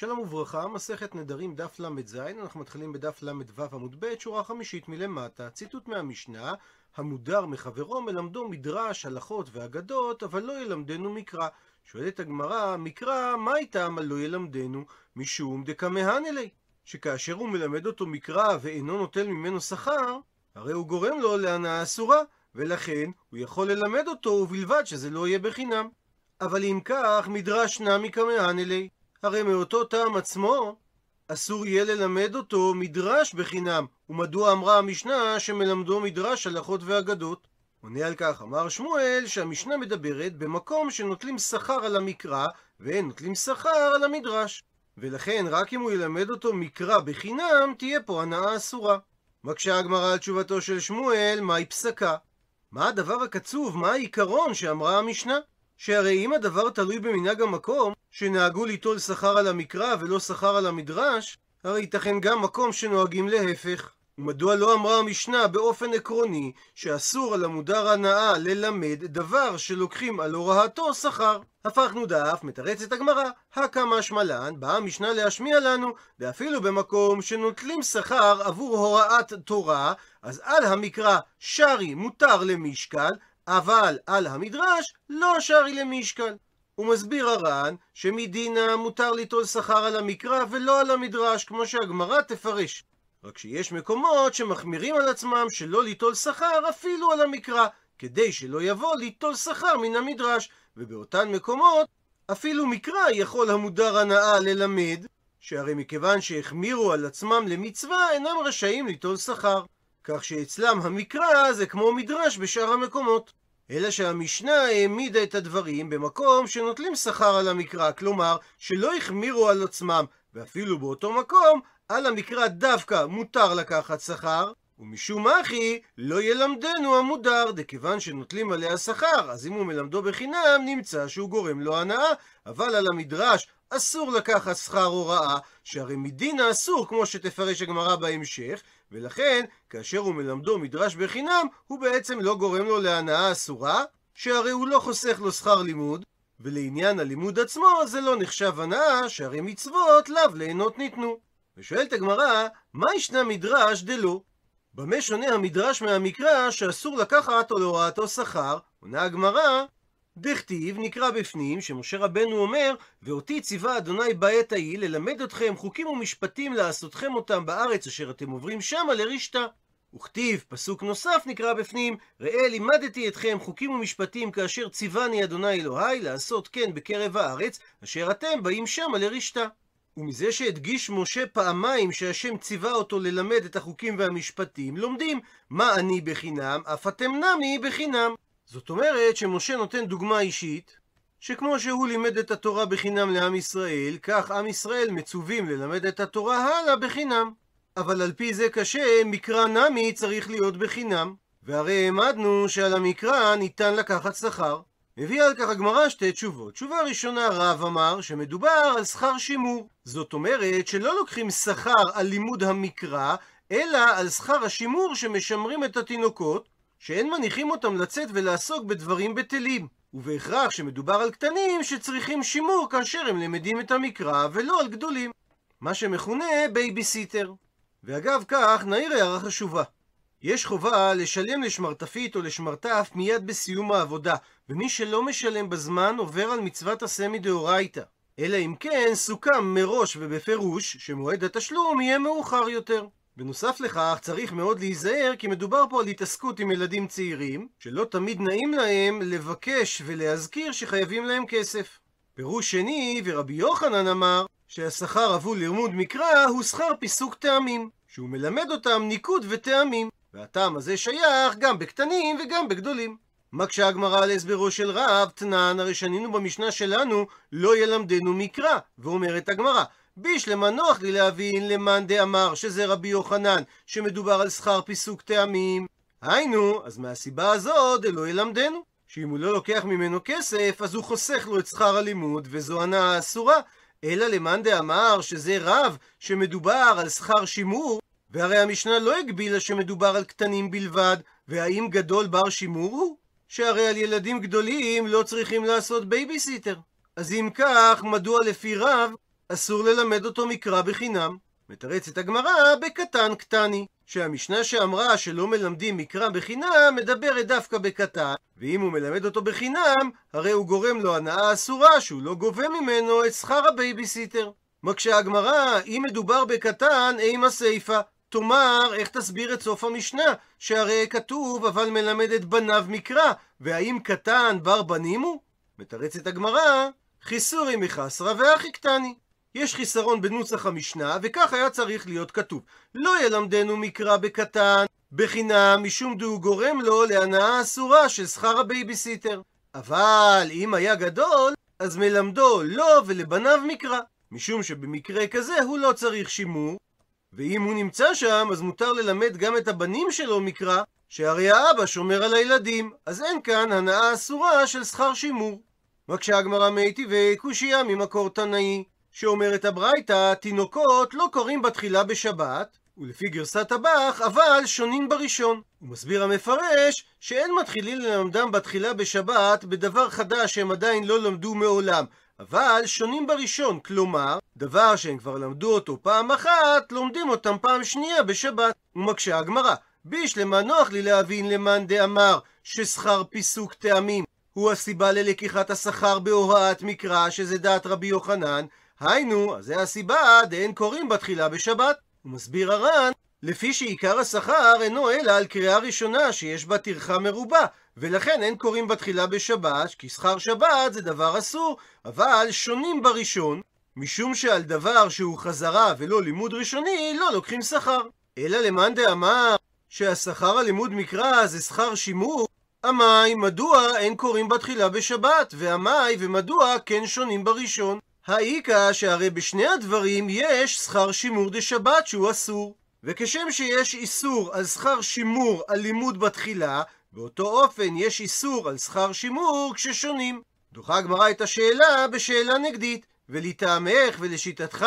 שלום וברכה, מסכת נדרים דף ל"ז, אנחנו מתחילים בדף ל"ו עמוד ב', שורה חמישית מלמטה, ציטוט מהמשנה, המודר מחברו מלמדו מדרש, הלכות ואגדות, אבל לא ילמדנו מקרא. שואלת הגמרא, מקרא, מה איתם על לא ילמדנו? משום דקמהן אלי. שכאשר הוא מלמד אותו מקרא ואינו נוטל ממנו שכר, הרי הוא גורם לו להנאה אסורה, ולכן הוא יכול ללמד אותו ובלבד שזה לא יהיה בחינם. אבל אם כך, מדרש נמי אלי. הרי מאותו טעם עצמו, אסור יהיה ללמד אותו מדרש בחינם. ומדוע אמרה המשנה שמלמדו מדרש הלכות ואגדות? עונה על כך, אמר שמואל שהמשנה מדברת במקום שנוטלים שכר על המקרא, ואין נוטלים שכר על המדרש. ולכן רק אם הוא ילמד אותו מקרא בחינם, תהיה פה הנאה אסורה. מקשה הגמרא על תשובתו של שמואל, מהי פסקה? מה הדבר הקצוב, מה העיקרון שאמרה המשנה? שהרי אם הדבר תלוי במנהג המקום, שנהגו ליטול שכר על המקרא ולא שכר על המדרש, הרי ייתכן גם מקום שנוהגים להפך. ומדוע לא אמרה המשנה באופן עקרוני שאסור על המודר הנאה ללמד דבר שלוקחים על הוראתו שכר? הפכנו דף, מתרצת הגמרא, הקא שמלן, באה המשנה להשמיע לנו, ואפילו במקום שנוטלים שכר עבור הוראת תורה, אז על המקרא שרי מותר למשקל, אבל על המדרש לא שרי למשקל. הוא מסביר הר"ן שמדינה מותר ליטול שכר על המקרא ולא על המדרש, כמו שהגמרא תפרש. רק שיש מקומות שמחמירים על עצמם שלא ליטול שכר אפילו על המקרא, כדי שלא יבוא ליטול שכר מן המדרש, ובאותן מקומות אפילו מקרא יכול המודר הנאה ללמד, שהרי מכיוון שהחמירו על עצמם למצווה אינם רשאים ליטול שכר. כך שאצלם המקרא זה כמו מדרש בשאר המקומות. אלא שהמשנה העמידה את הדברים במקום שנוטלים שכר על המקרא, כלומר שלא החמירו על עצמם, ואפילו באותו מקום, על המקרא דווקא מותר לקחת שכר, ומשום אחי לא ילמדנו המודר, דכיוון שנוטלים עליה שכר, אז אם הוא מלמדו בחינם, נמצא שהוא גורם לו הנאה, אבל על המדרש אסור לקחת שכר הוראה, שהרי מדין האסור, כמו שתפרש הגמרא בהמשך, ולכן, כאשר הוא מלמדו מדרש בחינם, הוא בעצם לא גורם לו להנאה אסורה, שהרי הוא לא חוסך לו שכר לימוד, ולעניין הלימוד עצמו זה לא נחשב הנאה, שהרי מצוות לאו ליהנות ניתנו. ושואלת הגמרא, מה ישנה מדרש דלא? במה שונה המדרש מהמקרא שאסור לקחת או להוראתו שכר? עונה הגמרא, דכתיב נקרא בפנים שמשה רבנו אומר ואותי ציווה אדוני בעת ההיא ללמד אתכם חוקים ומשפטים לעשותכם אותם בארץ אשר אתם עוברים שמה לרשתה. וכתיב פסוק נוסף נקרא בפנים ראה לימדתי אתכם חוקים ומשפטים כאשר ציווני אדוני אלוהי לעשות כן בקרב הארץ אשר אתם באים שמה לרשתה. ומזה שהדגיש משה פעמיים שהשם ציווה אותו ללמד את החוקים והמשפטים לומדים מה אני בחינם אף אתם נמי בחינם זאת אומרת שמשה נותן דוגמה אישית, שכמו שהוא לימד את התורה בחינם לעם ישראל, כך עם ישראל מצווים ללמד את התורה הלאה בחינם. אבל על פי זה קשה, מקרא נמי צריך להיות בחינם. והרי העמדנו שעל המקרא ניתן לקחת שכר. הביאה על כך הגמרא שתי תשובות. תשובה ראשונה, רב אמר שמדובר על שכר שימור. זאת אומרת שלא לוקחים שכר על לימוד המקרא, אלא על שכר השימור שמשמרים את התינוקות, שאין מניחים אותם לצאת ולעסוק בדברים בטלים. ובהכרח שמדובר על קטנים שצריכים שימור כאשר הם למדים את המקרא ולא על גדולים. מה שמכונה בייביסיטר. ואגב כך, נעיר הערה חשובה. יש חובה לשלם לשמרטפית או לשמרטף מיד בסיום העבודה, ומי שלא משלם בזמן עובר על מצוות עשה מדאורייתא. אלא אם כן סוכם מראש ובפירוש שמועד התשלום יהיה מאוחר יותר. בנוסף לכך, צריך מאוד להיזהר כי מדובר פה על התעסקות עם ילדים צעירים, שלא תמיד נעים להם לבקש ולהזכיר שחייבים להם כסף. פירוש שני, ורבי יוחנן אמר, שהשכר עבור לימוד מקרא הוא שכר פיסוק טעמים, שהוא מלמד אותם ניקוד וטעמים, והטעם הזה שייך גם בקטנים וגם בגדולים. מקשה הגמרא על הסברו של רב, תנן, הרי שנינו במשנה שלנו, לא ילמדנו מקרא, ואומרת הגמרא, בשלמא נוח לי להבין למאן דאמר שזה רבי יוחנן, שמדובר על שכר פיסוק טעמים. היינו, אז מהסיבה הזאת דלא ילמדנו. שאם הוא לא לוקח ממנו כסף, אז הוא חוסך לו את שכר הלימוד, וזו הנאה אסורה. אלא למאן דאמר שזה רב, שמדובר על שכר שימור, והרי המשנה לא הגבילה שמדובר על קטנים בלבד, והאם גדול בר שימור הוא? שהרי על ילדים גדולים לא צריכים לעשות בייביסיטר. אז אם כך, מדוע לפי רב אסור ללמד אותו מקרא בחינם. מתרצת הגמרא בקטן קתני, שהמשנה שאמרה שלא מלמדים מקרא בחינם, מדברת דווקא בקטן, ואם הוא מלמד אותו בחינם, הרי הוא גורם לו הנאה אסורה שהוא לא גובה ממנו את שכר הבייביסיטר. מקשה הגמרא, אם מדובר בקטן, אימא סיפא. תאמר, איך תסביר את סוף המשנה? שהרי כתוב, אבל מלמד את בניו מקרא, והאם קטן בר בנים הוא? מתרצת הגמרא, חסורי מחסרא והכי קתני. יש חיסרון בנוסח המשנה, וכך היה צריך להיות כתוב. לא ילמדנו מקרא בקטן, בחינם, משום דהו גורם לו להנאה אסורה של שכר הבייביסיטר. אבל אם היה גדול, אז מלמדו לו ולבניו מקרא. משום שבמקרה כזה הוא לא צריך שימור, ואם הוא נמצא שם, אז מותר ללמד גם את הבנים שלו מקרא, שהרי האבא שומר על הילדים, אז אין כאן הנאה אסורה של שכר שימור. מקשה הגמרא מיטיבי קושייה ממקור תנאי, שאומרת הברייתא, תינוקות לא קוראים בתחילה בשבת, ולפי גרסת הבח, אבל שונים בראשון. הוא מסביר המפרש שאין מתחילים ללמדם בתחילה בשבת בדבר חדש שהם עדיין לא למדו מעולם, אבל שונים בראשון, כלומר, דבר שהם כבר למדו אותו פעם אחת, לומדים אותם פעם שנייה בשבת. ומקשה הגמרא, בישלמה נוח לי להבין למאן דאמר ששכר פיסוק טעמים הוא הסיבה ללקיחת השכר בהוראת מקרא, שזה דעת רבי יוחנן, היינו, אז זה הסיבה דאין קוראים בתחילה בשבת. הוא מסביר הר"ן, לפי שעיקר השכר אינו אלא על קריאה ראשונה שיש בה טרחה מרובה, ולכן אין קוראים בתחילה בשבת, כי שכר שבת זה דבר אסור, אבל שונים בראשון, משום שעל דבר שהוא חזרה ולא לימוד ראשוני, לא לוקחים שכר. אלא למאן דאמר שהשכר הלימוד מקרא זה שכר שימור, עמי, מדוע אין קוראים בתחילה בשבת, ועמי ומדוע כן שונים בראשון. האיכא שהרי בשני הדברים יש שכר שימור דשבת שהוא אסור. וכשם שיש איסור על שכר שימור על לימוד בתחילה, באותו אופן יש איסור על שכר שימור כששונים. דוחה הגמרא את השאלה בשאלה נגדית, ולטעמך ולשיטתך,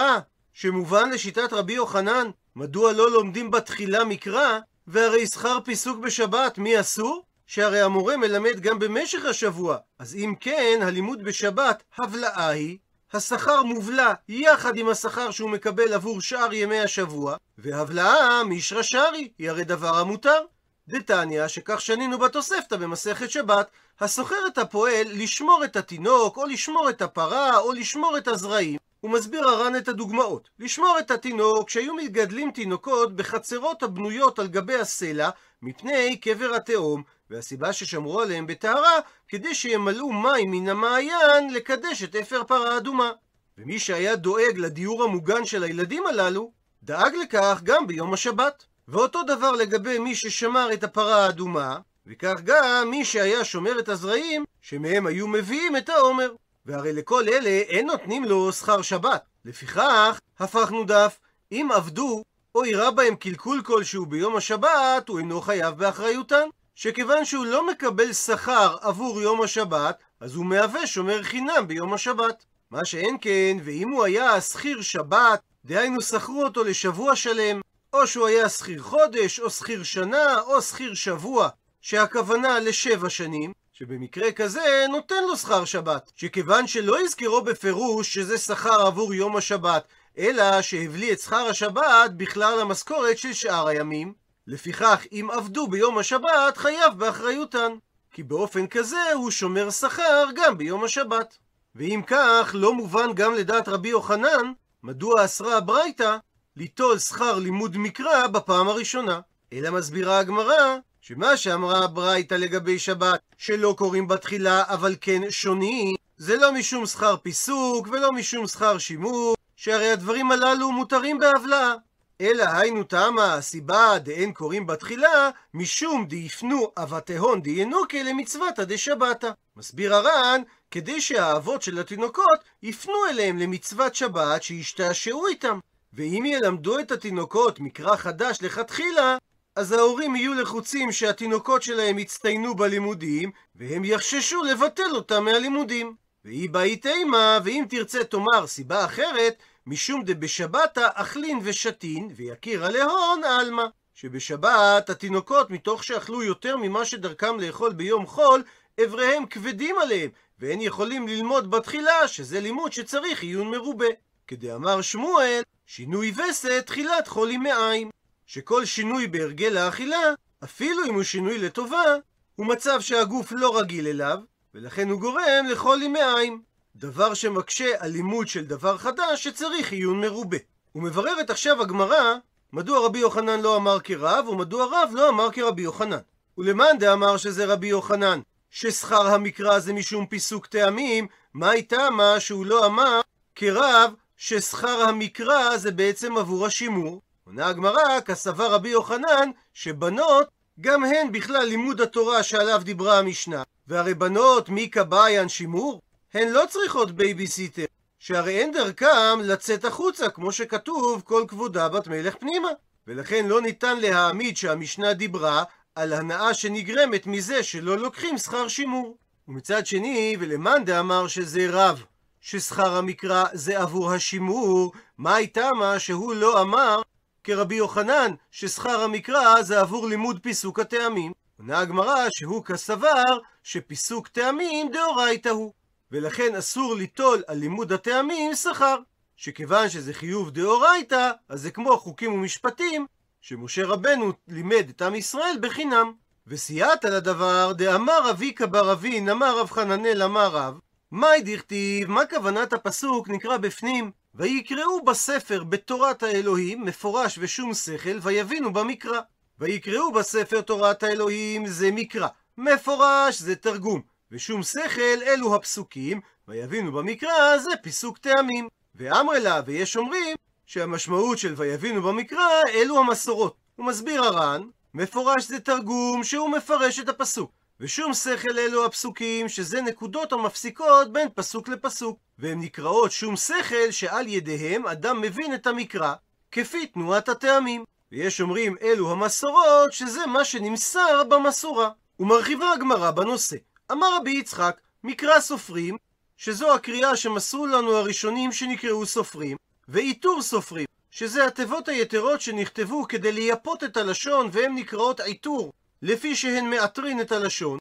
שמובן לשיטת רבי יוחנן, מדוע לא לומדים בתחילה מקרא, והרי שכר פיסוק בשבת מי אסור? שהרי המורה מלמד גם במשך השבוע, אז אם כן, הלימוד בשבת הבלעה היא, השכר מובלע יחד עם השכר שהוא מקבל עבור שאר ימי השבוע, והבלעה מישרא שרי, היא הרי דבר המותר. דתניא, שכך שנינו בתוספתא במסכת שבת, הסוחר את הפועל לשמור את התינוק, או לשמור את הפרה, או לשמור את הזרעים. הוא מסביר הר"ן את הדוגמאות. לשמור את התינוק, שהיו מגדלים תינוקות בחצרות הבנויות על גבי הסלע, מפני קבר התהום, והסיבה ששמרו עליהם בטהרה, כדי שימלאו מים מן המעיין לקדש את אפר פרה אדומה. ומי שהיה דואג לדיור המוגן של הילדים הללו, דאג לכך גם ביום השבת. ואותו דבר לגבי מי ששמר את הפרה האדומה, וכך גם מי שהיה שומר את הזרעים, שמהם היו מביאים את העומר. והרי לכל אלה אין נותנים לו שכר שבת. לפיכך, הפכנו דף, אם עבדו, או אירע בהם קלקול כלשהו ביום השבת, הוא אינו חייב באחריותן. שכיוון שהוא לא מקבל שכר עבור יום השבת, אז הוא מהווה שומר חינם ביום השבת. מה שאין כן, ואם הוא היה שכיר שבת, דהיינו שכרו אותו לשבוע שלם, או שהוא היה שכיר חודש, או שכיר שנה, או שכיר שבוע, שהכוונה לשבע שנים, שבמקרה כזה נותן לו שכר שבת, שכיוון שלא יזכרו בפירוש שזה שכר עבור יום השבת, אלא שהבלי את שכר השבת בכלל המשכורת של שאר הימים, לפיכך, אם עבדו ביום השבת, חייב באחריותן. כי באופן כזה הוא שומר שכר גם ביום השבת. ואם כך, לא מובן גם לדעת רבי יוחנן, מדוע אסרה הברייתא ליטול שכר לימוד מקרא בפעם הראשונה. אלא מסבירה הגמרא, שמה שאמרה הברייתא לגבי שבת, שלא קוראים בתחילה אבל כן שונים, זה לא משום שכר פיסוק ולא משום שכר שימור, שהרי הדברים הללו מותרים בהבלעה. אלא היינו תמה הסיבה דאין קוראים בתחילה, משום דיפנו אבתהון דיינוקה למצוותא דשבתא. מסביר הר"ן, כדי שהאבות של התינוקות יפנו אליהם למצוות שבת שישתעשעו איתם. ואם ילמדו את התינוקות מקרא חדש לכתחילה, אז ההורים יהיו לחוצים שהתינוקות שלהם יצטיינו בלימודים, והם יחששו לבטל אותם מהלימודים. והיא באי תימה, ואם תרצה תאמר סיבה אחרת, משום דבשבתא אכלין ושתין, ויקיר עליהון עלמא. שבשבת התינוקות, מתוך שאכלו יותר ממה שדרכם לאכול ביום חול, אבריהם כבדים עליהם, ואין יכולים ללמוד בתחילה, שזה לימוד שצריך עיון מרובה. כדאמר שמואל, שינוי וסת תחילת חולי מעיים. שכל שינוי בהרגל האכילה, אפילו אם הוא שינוי לטובה, הוא מצב שהגוף לא רגיל אליו, ולכן הוא גורם לחולי מעיים. דבר שמקשה על לימוד של דבר חדש שצריך עיון מרובה. ומבררת עכשיו הגמרא, מדוע רבי יוחנן לא אמר כרב, ומדוע רב לא אמר כרבי יוחנן. ולמאן דאמר שזה רבי יוחנן, ששכר המקרא זה משום פיסוק טעמים, מה הייתה מה שהוא לא אמר כרב ששכר המקרא זה בעצם עבור השימור? עונה הגמרא, כסבר רבי יוחנן, שבנות גם הן בכלל לימוד התורה שעליו דיברה המשנה. והרי בנות מי קבעיין שימור? הן לא צריכות בייביסיטר, שהרי אין דרכם לצאת החוצה, כמו שכתוב, כל כבודה בת מלך פנימה. ולכן לא ניתן להעמיד שהמשנה דיברה על הנאה שנגרמת מזה שלא לוקחים שכר שימור. ומצד שני, ולמאן דאמר שזה רב, ששכר המקרא זה עבור השימור, מה הטעם שהוא לא אמר כרבי יוחנן, ששכר המקרא זה עבור לימוד פיסוק הטעמים. עונה הגמרא שהוא כסבר שפיסוק טעמים דאורייתא הוא. ולכן אסור ליטול על לימוד הטעמים שכר. שכיוון שזה חיוב דאורייתא, אז זה כמו חוקים ומשפטים, שמשה רבנו לימד את עם ישראל בחינם. וסייעת לדבר, דאמר אביקה בר אבין, אמר רב חננאל אמר רב, מאי דכתיב, מה כוונת הפסוק נקרא בפנים? ויקראו בספר בתורת האלוהים, מפורש ושום שכל, ויבינו במקרא. ויקראו בספר תורת האלוהים זה מקרא, מפורש זה תרגום, ושום שכל אלו הפסוקים, ויבינו במקרא זה פיסוק טעמים. ואמרי לה, ויש אומרים, שהמשמעות של ויבינו במקרא אלו המסורות. הוא מסביר הר"ן, מפורש זה תרגום שהוא מפרש את הפסוק. ושום שכל אלו הפסוקים, שזה נקודות המפסיקות בין פסוק לפסוק. והן נקראות שום שכל שעל ידיהם אדם מבין את המקרא, כפי תנועת הטעמים. ויש אומרים אלו המסורות, שזה מה שנמסר במסורה. ומרחיבה הגמרא בנושא. אמר רבי יצחק, מקרא סופרים, שזו הקריאה שמסרו לנו הראשונים שנקראו סופרים, ועיטור סופרים, שזה התיבות היתרות שנכתבו כדי לייפות את הלשון והן נקראות עיטור, לפי שהן מעטרין את הלשון,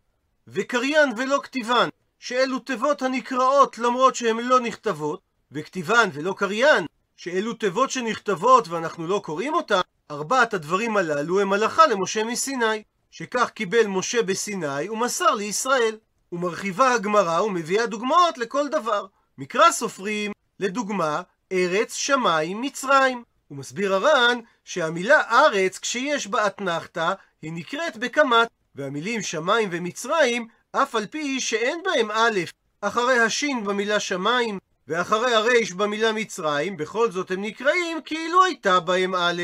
וקריין ולא כתיבן, שאלו תיבות הנקראות למרות שהן לא נכתבות, וכתיבן ולא קריין, שאלו תיבות שנכתבות ואנחנו לא קוראים אותן, ארבעת הדברים הללו הם הלכה למשה מסיני, שכך קיבל משה בסיני ומסר לישראל. ומרחיבה הגמרא ומביאה דוגמאות לכל דבר. מקרא סופרים, לדוגמה, ארץ, שמיים, מצרים. הוא מסביר הר"ן שהמילה ארץ, כשיש בה אתנחתא, היא נקראת בקמת, והמילים שמיים ומצרים, אף על פי שאין בהם א', אחרי השין במילה שמיים, ואחרי הרייש במילה מצרים, בכל זאת הם נקראים כאילו הייתה בהם א'.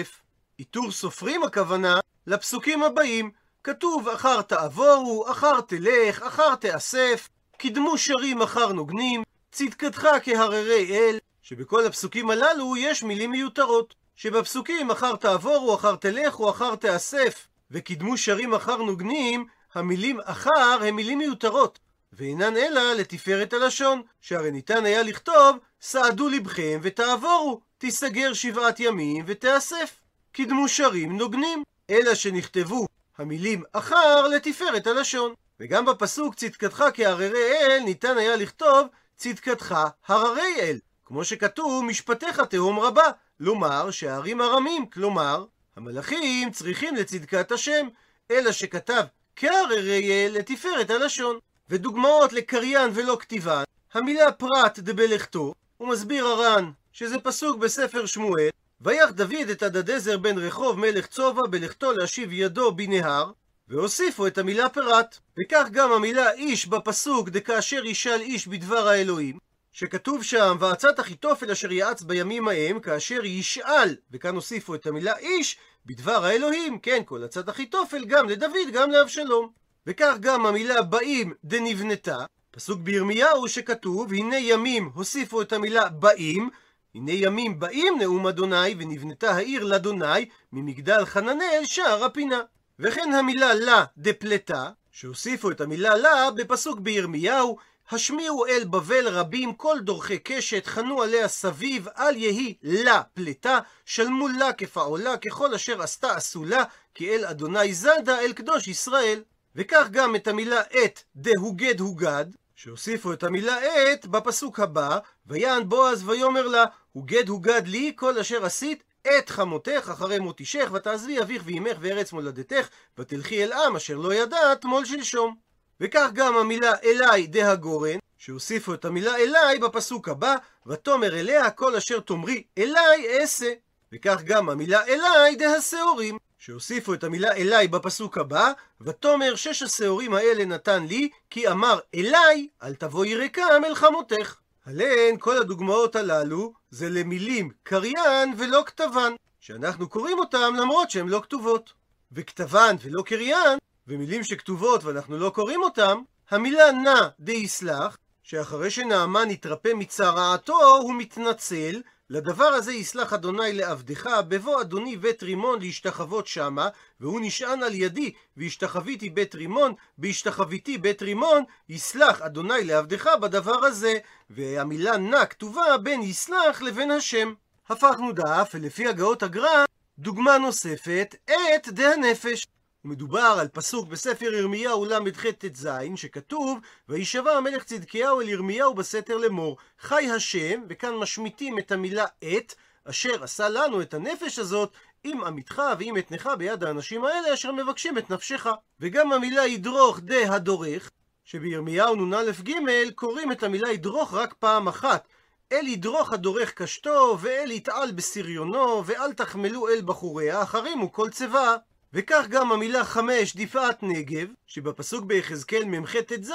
עיטור סופרים הכוונה לפסוקים הבאים, כתוב אחר תעבורו, אחר תלך, אחר תאסף, קידמו שרים אחר נוגנים, צדקתך כהררי אל, שבכל הפסוקים הללו יש מילים מיותרות. שבפסוקים אחר תעבורו, אחר תלכו, אחר תאסף, וקידמו שרים אחר נוגנים, המילים אחר הם מילים מיותרות, ואינן אלא לתפארת הלשון, שהרי ניתן היה לכתוב, סעדו לבכם ותעבורו, תיסגר שבעת ימים ותאסף. קידמו שרים נוגנים, אלא שנכתבו המילים אחר לתפארת הלשון. וגם בפסוק צדקתך כהררי אל ניתן היה לכתוב צדקתך הררי אל, כמו שכתוב משפטיך תהום רבה, לומר שהערים הרמים, כלומר המלאכים צריכים לצדקת השם, אלא שכתב כהררי אל לתפארת הלשון. ודוגמאות לקריין ולא כתיבן, המילה פרט דבלכתו, הוא מסביר הר"ן שזה פסוק בספר שמואל, ויח דוד את הדדזר בן רחוב מלך צובע בלכתו להשיב ידו בנהר, והוסיפו את המילה פרט. וכך גם המילה איש בפסוק דכאשר ישאל איש בדבר האלוהים, שכתוב שם, ועצת אחיתופל אשר יעץ בימים ההם, כאשר ישאל, וכאן הוסיפו את המילה איש, בדבר האלוהים, כן, כל עצת אחיתופל, גם לדוד, גם לאבשלום. וכך גם המילה באים דנבנתה, פסוק בירמיהו שכתוב, הנה ימים הוסיפו את המילה באים, הנה ימים באים נאום אדוני, ונבנתה העיר לאדוני, ממגדל חננאל שער הפינה. וכן המילה לה דפלטה, שהוסיפו את המילה לה בפסוק בירמיהו, השמיעו אל בבל רבים כל דורכי קשת, חנו עליה סביב, אל יהי לה פלטה, שלמו לה כפעולה, ככל אשר עשתה עשו לה, כי אל אדוני זדה, אל קדוש ישראל. וכך גם את המילה את דהוגד הוגד, שהוסיפו את המילה את בפסוק הבא, ויען בועז ויאמר לה, וגד הוגד לי כל אשר עשית את חמותך אחרי מות אישך, ותעזבי אביך ואימך וארץ מולדתך, ותלכי אל עם אשר לא ידעת תמול שלשום. וכך גם המילה אליי דה הגורן, שהוסיפו את המילה אליי בפסוק הבא, ותאמר אליה כל אשר תאמרי אליי אעשה. וכך גם המילה אליי דה השעורים, שהוסיפו את המילה אליי בפסוק הבא, ותאמר שש השעורים האלה נתן לי, כי אמר אליי, אל תבואי ריקה מלחמותך. עליהן כל הדוגמאות הללו זה למילים קריין ולא כתבן, שאנחנו קוראים אותם למרות שהן לא כתובות. וכתבן ולא קריין, ומילים שכתובות ואנחנו לא קוראים אותם, המילה נא דיסלח, שאחרי שנעמן התרפא מצרעתו, הוא מתנצל, לדבר הזה יסלח אדוני לעבדך, בבוא אדוני בית רימון להשתחוות שמה, והוא נשען על ידי, והשתחוויתי בית רימון, בהשתחוויתי בית רימון, יסלח אדוני לעבדך בדבר הזה. והמילה נא כתובה בין יסלח לבין השם. הפכנו דף, ולפי הגאות הגר"א, דוגמה נוספת, את דה הנפש. מדובר על פסוק בספר ירמיהו ל"ח ט"ז, שכתוב, וישבע המלך צדקיהו אל ירמיהו בסתר לאמור, חי השם, וכאן משמיטים את המילה את, אשר עשה לנו את הנפש הזאת, עם עמיתך ועם אתנך ביד האנשים האלה אשר מבקשים את נפשך. וגם המילה ידרוך דה הדורך, שבירמיהו נ"א-ג קוראים את המילה ידרוך רק פעם אחת. אל ידרוך הדורך קשתו, ואל יתעל בסריונו, ואל תחמלו אל בחוריה, אחרימו כל צבא. וכך גם המילה חמש דפעת נגב, שבפסוק ביחזקאל מ"ח ט"ז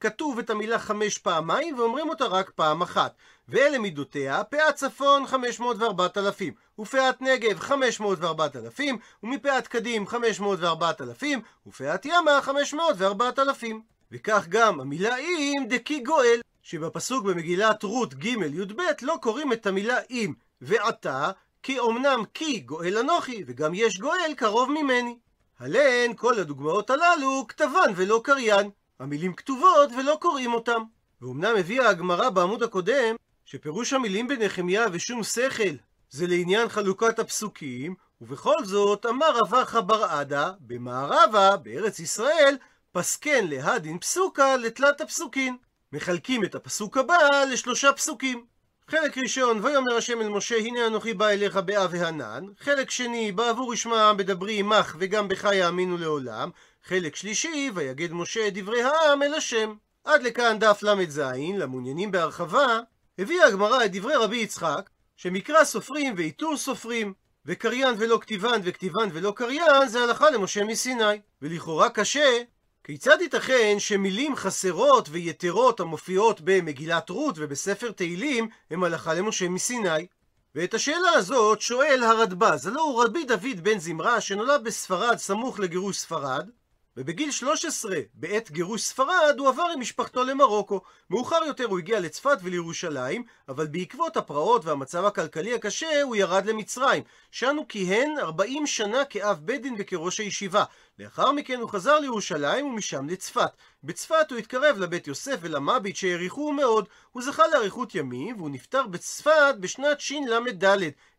כתוב את המילה חמש פעמיים ואומרים אותה רק פעם אחת. ואלה מידותיה, פאת צפון 500 ו-4000, ופאת נגב 500 ו-4000, ומפאת קדים 500 ו-4000, ופאת ימה 500 ו-4000. וכך גם המילה אם דקי גואל, שבפסוק במגילת רות ג' י"ב לא קוראים את המילה אם, ועתה כי אמנם כי גואל אנוכי, וגם יש גואל קרוב ממני. הלן כל הדוגמאות הללו כתבן ולא קריין. המילים כתובות ולא קוראים אותם. ואומנם הביאה הגמרא בעמוד הקודם, שפירוש המילים בנחמיה ושום שכל זה לעניין חלוקת הפסוקים, ובכל זאת אמר רבחה בר עדה, במערבה, בארץ ישראל, פסקן להדין פסוקה לתלת הפסוקין. מחלקים את הפסוק הבא לשלושה פסוקים. חלק ראשון, ויאמר השם אל משה, הנה אנוכי בא אליך באה והנן. חלק שני, בעבור ישמע העם בדברי עמך, וגם בך יאמינו לעולם. חלק שלישי, ויגד משה את דברי העם אל השם. עד לכאן דף ל"ז, למעוניינים בהרחבה, הביאה הגמרא את דברי רבי יצחק, שמקרא סופרים ועיטור סופרים, וקריין ולא כתיבן וכתיבן ולא קריין, זה הלכה למשה מסיני. ולכאורה קשה כיצד ייתכן שמילים חסרות ויתרות המופיעות במגילת רות ובספר תהילים הם הלכה למשה מסיני? ואת השאלה הזאת שואל הרדב"ז, הלא הוא רבי דוד בן זמרה שנולד בספרד סמוך לגירוש ספרד ובגיל 13, בעת גירוש ספרד, הוא עבר עם משפחתו למרוקו. מאוחר יותר הוא הגיע לצפת ולירושלים, אבל בעקבות הפרעות והמצב הכלכלי הקשה, הוא ירד למצרים. הוא כיהן 40 שנה כאב בית דין וכראש הישיבה. לאחר מכן הוא חזר לירושלים ומשם לצפת. בצפת הוא התקרב לבית יוסף ולמביט שהעריכוהו מאוד. הוא זכה לאריכות ימים, והוא נפטר בצפת בשנת של"ד,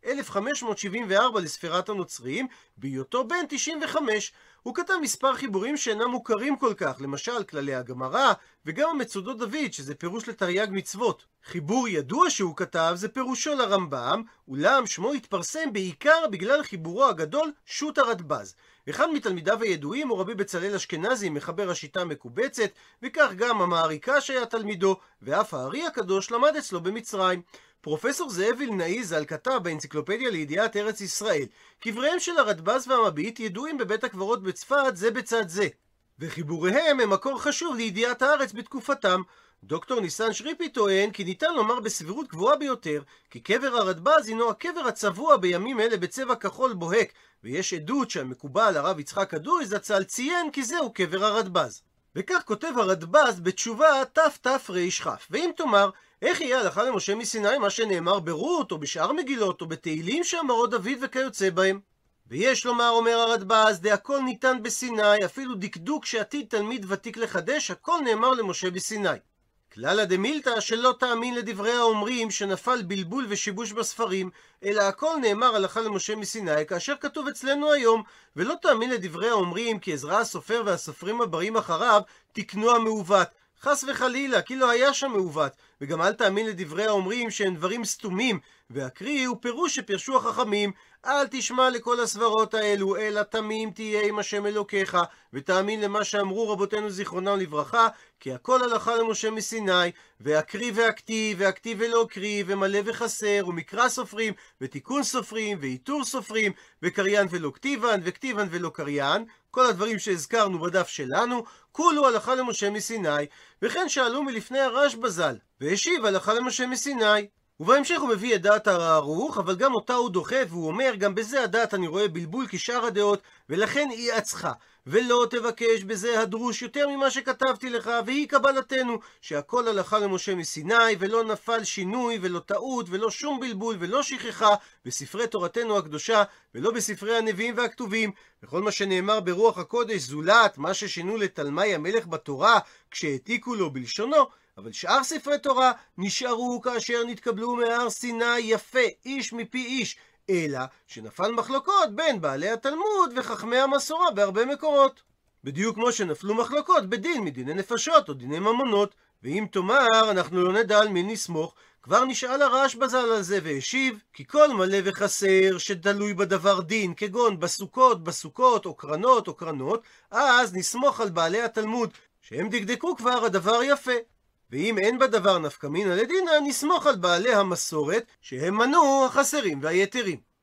1574 לספירת הנוצרים, בהיותו בן 95. הוא כתב מספר חיבורים שאינם מוכרים כל כך, למשל כללי הגמרא, וגם המצודות דוד, שזה פירוש לתרי"ג מצוות. חיבור ידוע שהוא כתב זה פירושו לרמב"ם, אולם שמו התפרסם בעיקר בגלל חיבורו הגדול שו"ת הרדב"ז. אחד מתלמידיו הידועים הוא רבי בצלאל אשכנזי, מחבר השיטה המקובצת, וכך גם המעריקה שהיה תלמידו, ואף הארי הקדוש למד אצלו במצרים. פרופסור זאב וילנאי ז"ל כתב באנציקלופדיה לידיעת ארץ ישראל קבריהם של הרדב"ז והמביט ידועים בבית הקברות בצפת זה בצד זה וחיבוריהם הם מקור חשוב לידיעת הארץ בתקופתם. דוקטור ניסן שריפי טוען כי ניתן לומר בסבירות גבוהה ביותר כי קבר הרדב"ז הינו הקבר הצבוע בימים אלה בצבע כחול בוהק ויש עדות שהמקובל הרב יצחק אדורי זצ"ל ציין כי זהו קבר הרדב"ז. וכך כותב הרדב"ז בתשובה תתרכ ואם תאמר איך יהיה הלכה למשה מסיני מה שנאמר ברות, או בשאר מגילות, או בתהילים שאמרו דוד וכיוצא בהם? ויש לומר, אומר הרדב"ז, הכל ניתן בסיני, אפילו דקדוק שעתיד תלמיד ותיק לחדש, הכל נאמר למשה בסיני. כללה דמילתא שלא תאמין לדברי האומרים שנפל בלבול ושיבוש בספרים, אלא הכל נאמר הלכה למשה מסיני, כאשר כתוב אצלנו היום, ולא תאמין לדברי האומרים כי עזרא הסופר והסופרים הבאים אחריו תקנו המעוות. חס וחלילה, כי לא היה שם מעוות, וגם אל תאמין לדברי האומרים שהם דברים סתומים, והקריא הוא פירוש שפירשו החכמים. אל תשמע לכל הסברות האלו, אלא תמים תהיה עם השם אלוקיך, ותאמין למה שאמרו רבותינו זיכרונם לברכה, כי הכל הלכה למשה מסיני, והקריא והכתיב, והכתיב ולא קריא, ומלא וחסר, ומקרא סופרים, ותיקון סופרים, ועיטור סופרים, וקריין ולא כתיבן, וכתיבן ולא קריין, כל הדברים שהזכרנו בדף שלנו, כולו הלכה למשה מסיני, וכן שאלו מלפני הרש בז"ל, והשיב הלכה למשה מסיני. ובהמשך הוא מביא את דעת הרערוך, אבל גם אותה הוא דוחף, והוא אומר, גם בזה הדעת אני רואה בלבול כשאר הדעות, ולכן היא עצחה. ולא תבקש בזה הדרוש יותר ממה שכתבתי לך, והיא קבלתנו, שהכל הלכה למשה מסיני, ולא נפל שינוי, ולא טעות, ולא שום בלבול, ולא שכחה, בספרי תורתנו הקדושה, ולא בספרי הנביאים והכתובים. וכל מה שנאמר ברוח הקודש זולת מה ששינו לתלמי המלך בתורה, כשהעתיקו לו בלשונו, אבל שאר ספרי תורה נשארו כאשר נתקבלו מהר סיני יפה, איש מפי איש, אלא שנפל מחלוקות בין בעלי התלמוד וחכמי המסורה בהרבה מקורות. בדיוק כמו שנפלו מחלוקות בדין מדיני נפשות או דיני ממונות, ואם תאמר אנחנו לא נדע על מי נסמוך, כבר נשאל הרעש בזל על זה והשיב, כי כל מלא וחסר שתלוי בדבר דין, כגון בסוכות, בסוכות, או קרנות, או קרנות, אז נסמוך על בעלי התלמוד, שהם דקדקו כבר הדבר יפה. ואם אין בדבר נפקא מינא לדינא, נסמוך על בעלי המסורת, שהם מנו החסרים והיתרים.